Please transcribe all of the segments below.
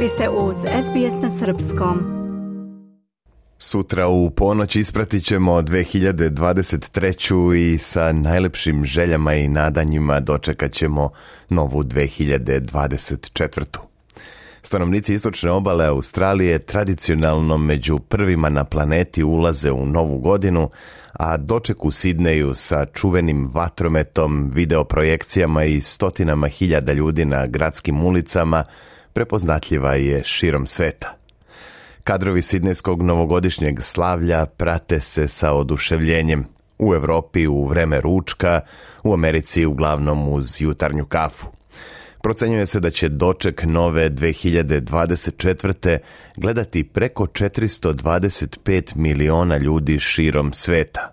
Vi ste uz SBS na Srpskom. Sutra u ponoć ispratit ćemo 2023. i sa najlepšim željama i nadanjima dočekat ćemo novu 2024. Stanovnici istočne obale Australije tradicionalno među prvima na planeti ulaze u novu godinu, a doček u Sidneju sa čuvenim vatrometom, videoprojekcijama i stotinama hiljada ljudi na gradskim ulicama prepoznatljiva je širom sveta. Kadrovi sidneskog novogodišnjeg slavlja prate se sa oduševljenjem. U Europi u vreme ručka, u Americi uglavnom uz jutarnju kafu. Procenjuje se da će doček nove 2024. gledati preko 425 miliona ljudi širom sveta.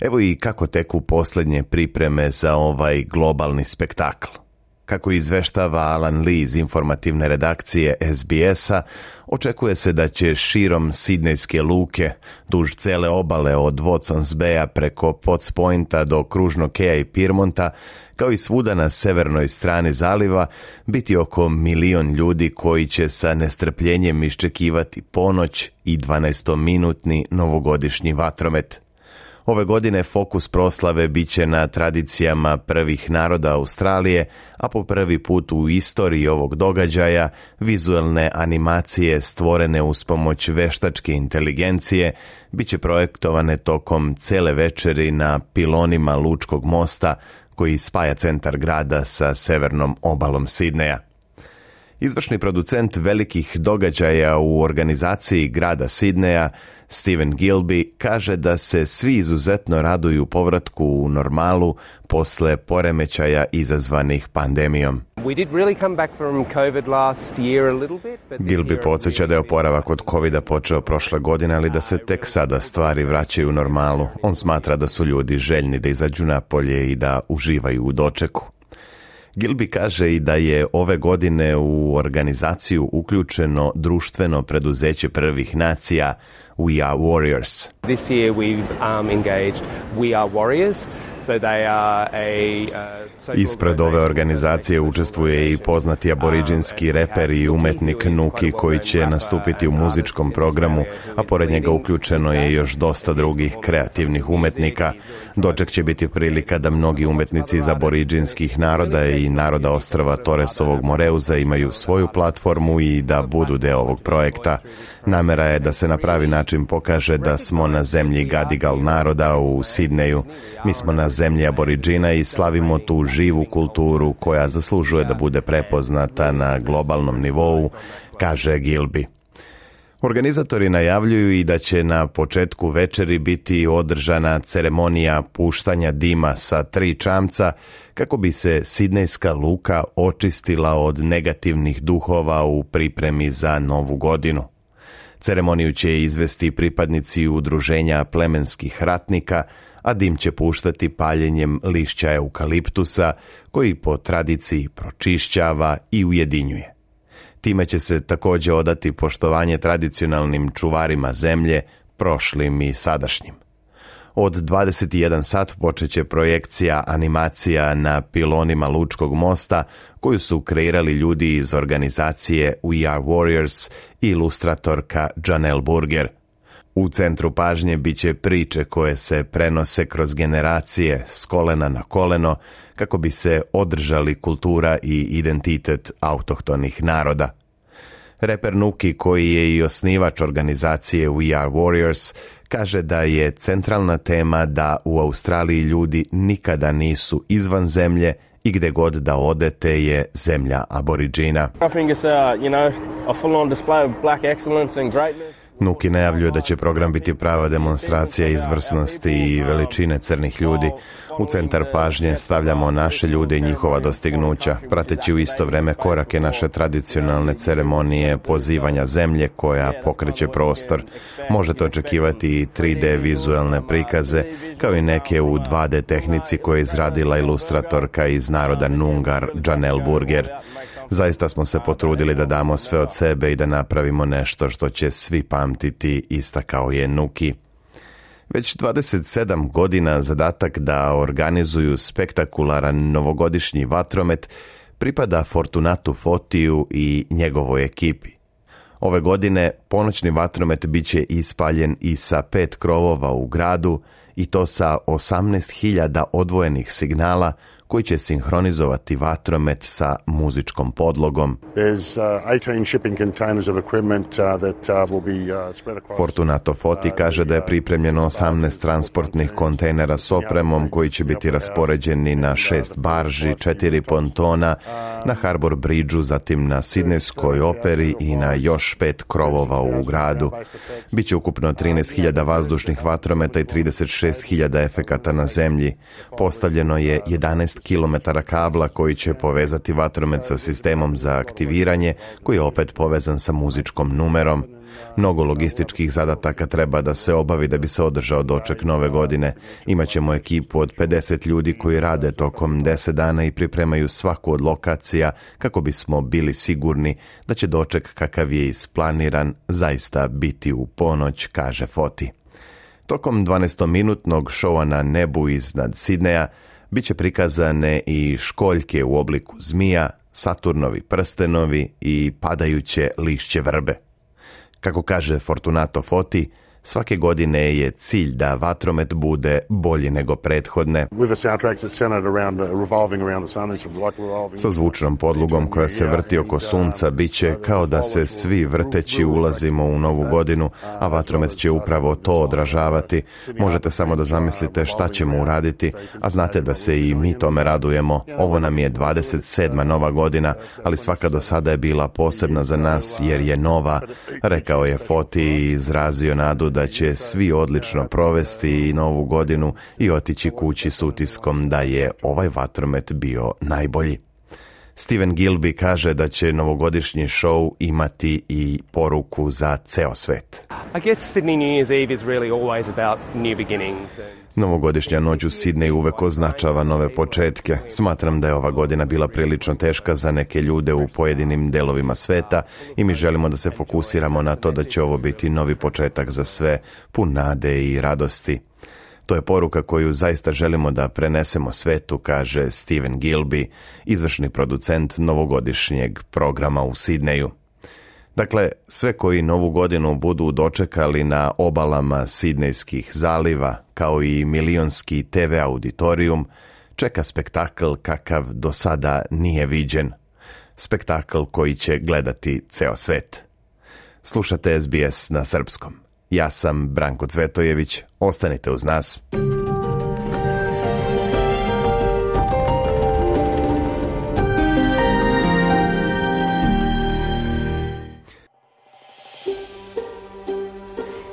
Evo i kako teku posljednje pripreme za ovaj globalni spektakl. Kako izveštava Alan Lee iz informativne redakcije SBS-a, očekuje se da će širom Sidnejske luke, duž cele obale od Watsons Bay-a preko Potts Pointa do Kružnog Keja i Pirmonta, kao i svuda na severnoj strani zaliva, biti oko milion ljudi koji će sa nestrpljenjem iščekivati ponoć i 12-minutni novogodišnji vatromet – Ove godine fokus proslave bit će na tradicijama prvih naroda Australije, a po prvi put u istoriji ovog događaja vizualne animacije stvorene uz pomoć veštačke inteligencije bit će projektovane tokom cele večeri na pilonima Lučkog mosta koji spaja centar grada sa severnom obalom Sidneja. Izvršni producent velikih događaja u organizaciji grada Sidneja, Steven Gilby, kaže da se svi izuzetno raduju povratku u normalu posle poremećaja izazvanih pandemijom. Gilby podsjeća da je oporavak od covid počeo prošle godine, ali da se tek sada stvari vraćaju u normalu. On smatra da su ljudi željni da izađu polje i da uživaju u dočeku. Gilbi kaže i da je ove godine u organizaciju uključeno društveno preduzeće prvih nacija We Are Warriors. This year we've um, engaged We Are Warriors. So they are uh, Ispred ove organizacije učestvuje i poznati aboriđinski reper i umetnik Nuki koji će nastupiti u muzičkom programu, a pored njega uključeno je još dosta drugih kreativnih umetnika. Doček će biti prilika da mnogi umetnici iz aboriđinskih naroda i naroda ostrava Toresovog Moreuza imaju svoju platformu i da budu deo ovog projekta. Namera je da se na pravi način pokaže da smo na zemlji Gadigal naroda u Sidneju. Mi smo na zemlji aboriđina i slavimo tu živu kulturu koja zaslužuje da bude prepoznata na globalnom nivou, kaže Gilbi. Organizatori najavljuju i da će na početku večeri biti održana ceremonija puštanja dima sa tri čamca kako bi se Sidnejska luka očistila od negativnih duhova u pripremi za novu godinu. Ceremoniju će izvesti pripadnici udruženja plemenskih ratnika – a dim će puštati paljenjem lišća eukaliptusa koji po tradiciji pročišćava i ujedinjuje. Time će se također odati poštovanje tradicionalnim čuvarima zemlje, prošlim i sadašnjim. Od 21 sat počeće projekcija animacija na pilonima Lučkog mosta koju su kreirali ljudi iz organizacije We Are Warriors i ilustratorka Janelle Burger – u centru pažnje bit će priče koje se prenose kroz generacije s kolena na koleno kako bi se održali kultura i identitet autohtonih naroda. Reper Nuki, koji je i osnivač organizacije We Are Warriors, kaže da je centralna tema da u Australiji ljudi nikada nisu izvan zemlje i gde god da odete je zemlja aboriđina. Nuki najavljuje da će program biti prava demonstracija izvrsnosti i veličine crnih ljudi. U centar pažnje stavljamo naše ljude i njihova dostignuća, prateći u isto vreme korake naše tradicionalne ceremonije pozivanja zemlje koja pokreće prostor. Možete očekivati i 3D vizualne prikaze, kao i neke u 2D tehnici koje je izradila ilustratorka iz naroda Nungar, Janel Burger. Zaista smo se potrudili da damo sve od sebe i da napravimo nešto što će svi pamtiti ista kao je Nuki. Već 27 godina zadatak da organizuju spektakularan novogodišnji vatromet pripada Fortunatu Fotiju i njegovoj ekipi. Ove godine ponoćni vatromet bit će ispaljen i sa pet krovova u gradu i to sa 18.000 odvojenih signala koji će sinhronizovati vatromet sa muzičkom podlogom. Uh, uh, uh, Fortunato Foti kaže da je pripremljeno 18 transportnih kontejnera s opremom koji će biti raspoređeni na šest barži, četiri pontona, na Harbor Bridgeu, zatim na Sidneskoj operi i na još pet krovova u gradu. Biće ukupno 13.000 vazdušnih vatrometa i 36.000 efekata na zemlji. Postavljeno je 11 kilometara kabla koji će povezati vatromet sa sistemom za aktiviranje koji je opet povezan sa muzičkom numerom. Mnogo logističkih zadataka treba da se obavi da bi se održao doček nove godine. Imaćemo ekipu od 50 ljudi koji rade tokom 10 dana i pripremaju svaku od lokacija kako bismo bili sigurni da će doček kakav je isplaniran zaista biti u ponoć, kaže Foti. Tokom 12-minutnog šova na nebu iznad Sidneja Biće prikazane i školjke u obliku zmija, Saturnovi prstenovi i padajuće lišće vrbe. Kako kaže Fortunato Foti, Svake godine je cilj da vatromet bude bolji nego prethodne. Sa zvučnom podlugom koja se vrti oko sunca bit će kao da se svi vrteći ulazimo u novu godinu, a vatromet će upravo to odražavati. Možete samo da zamislite šta ćemo uraditi, a znate da se i mi tome radujemo. Ovo nam je 27. nova godina, ali svaka do sada je bila posebna za nas jer je nova, rekao je Foti i izrazio nadu da će svi odlično provesti i novu godinu i otići kući s utiskom da je ovaj vatromet bio najbolji. Steven Gilby kaže da će novogodišnji show imati i poruku za ceo svet. I guess Novogodišnja noć u Sidneju uvek označava nove početke. Smatram da je ova godina bila prilično teška za neke ljude u pojedinim delovima sveta i mi želimo da se fokusiramo na to da će ovo biti novi početak za sve, pun nade i radosti. To je poruka koju zaista želimo da prenesemo svetu, kaže Steven Gilby, izvršni producent novogodišnjeg programa u Sidneju. Dakle, sve koji Novu godinu budu dočekali na obalama Sidnejskih zaliva, kao i milionski TV auditorijum, čeka spektakl kakav do sada nije viđen. Spektakl koji će gledati ceo svet. Slušate SBS na srpskom. Ja sam Branko Cvetojević, ostanite uz nas.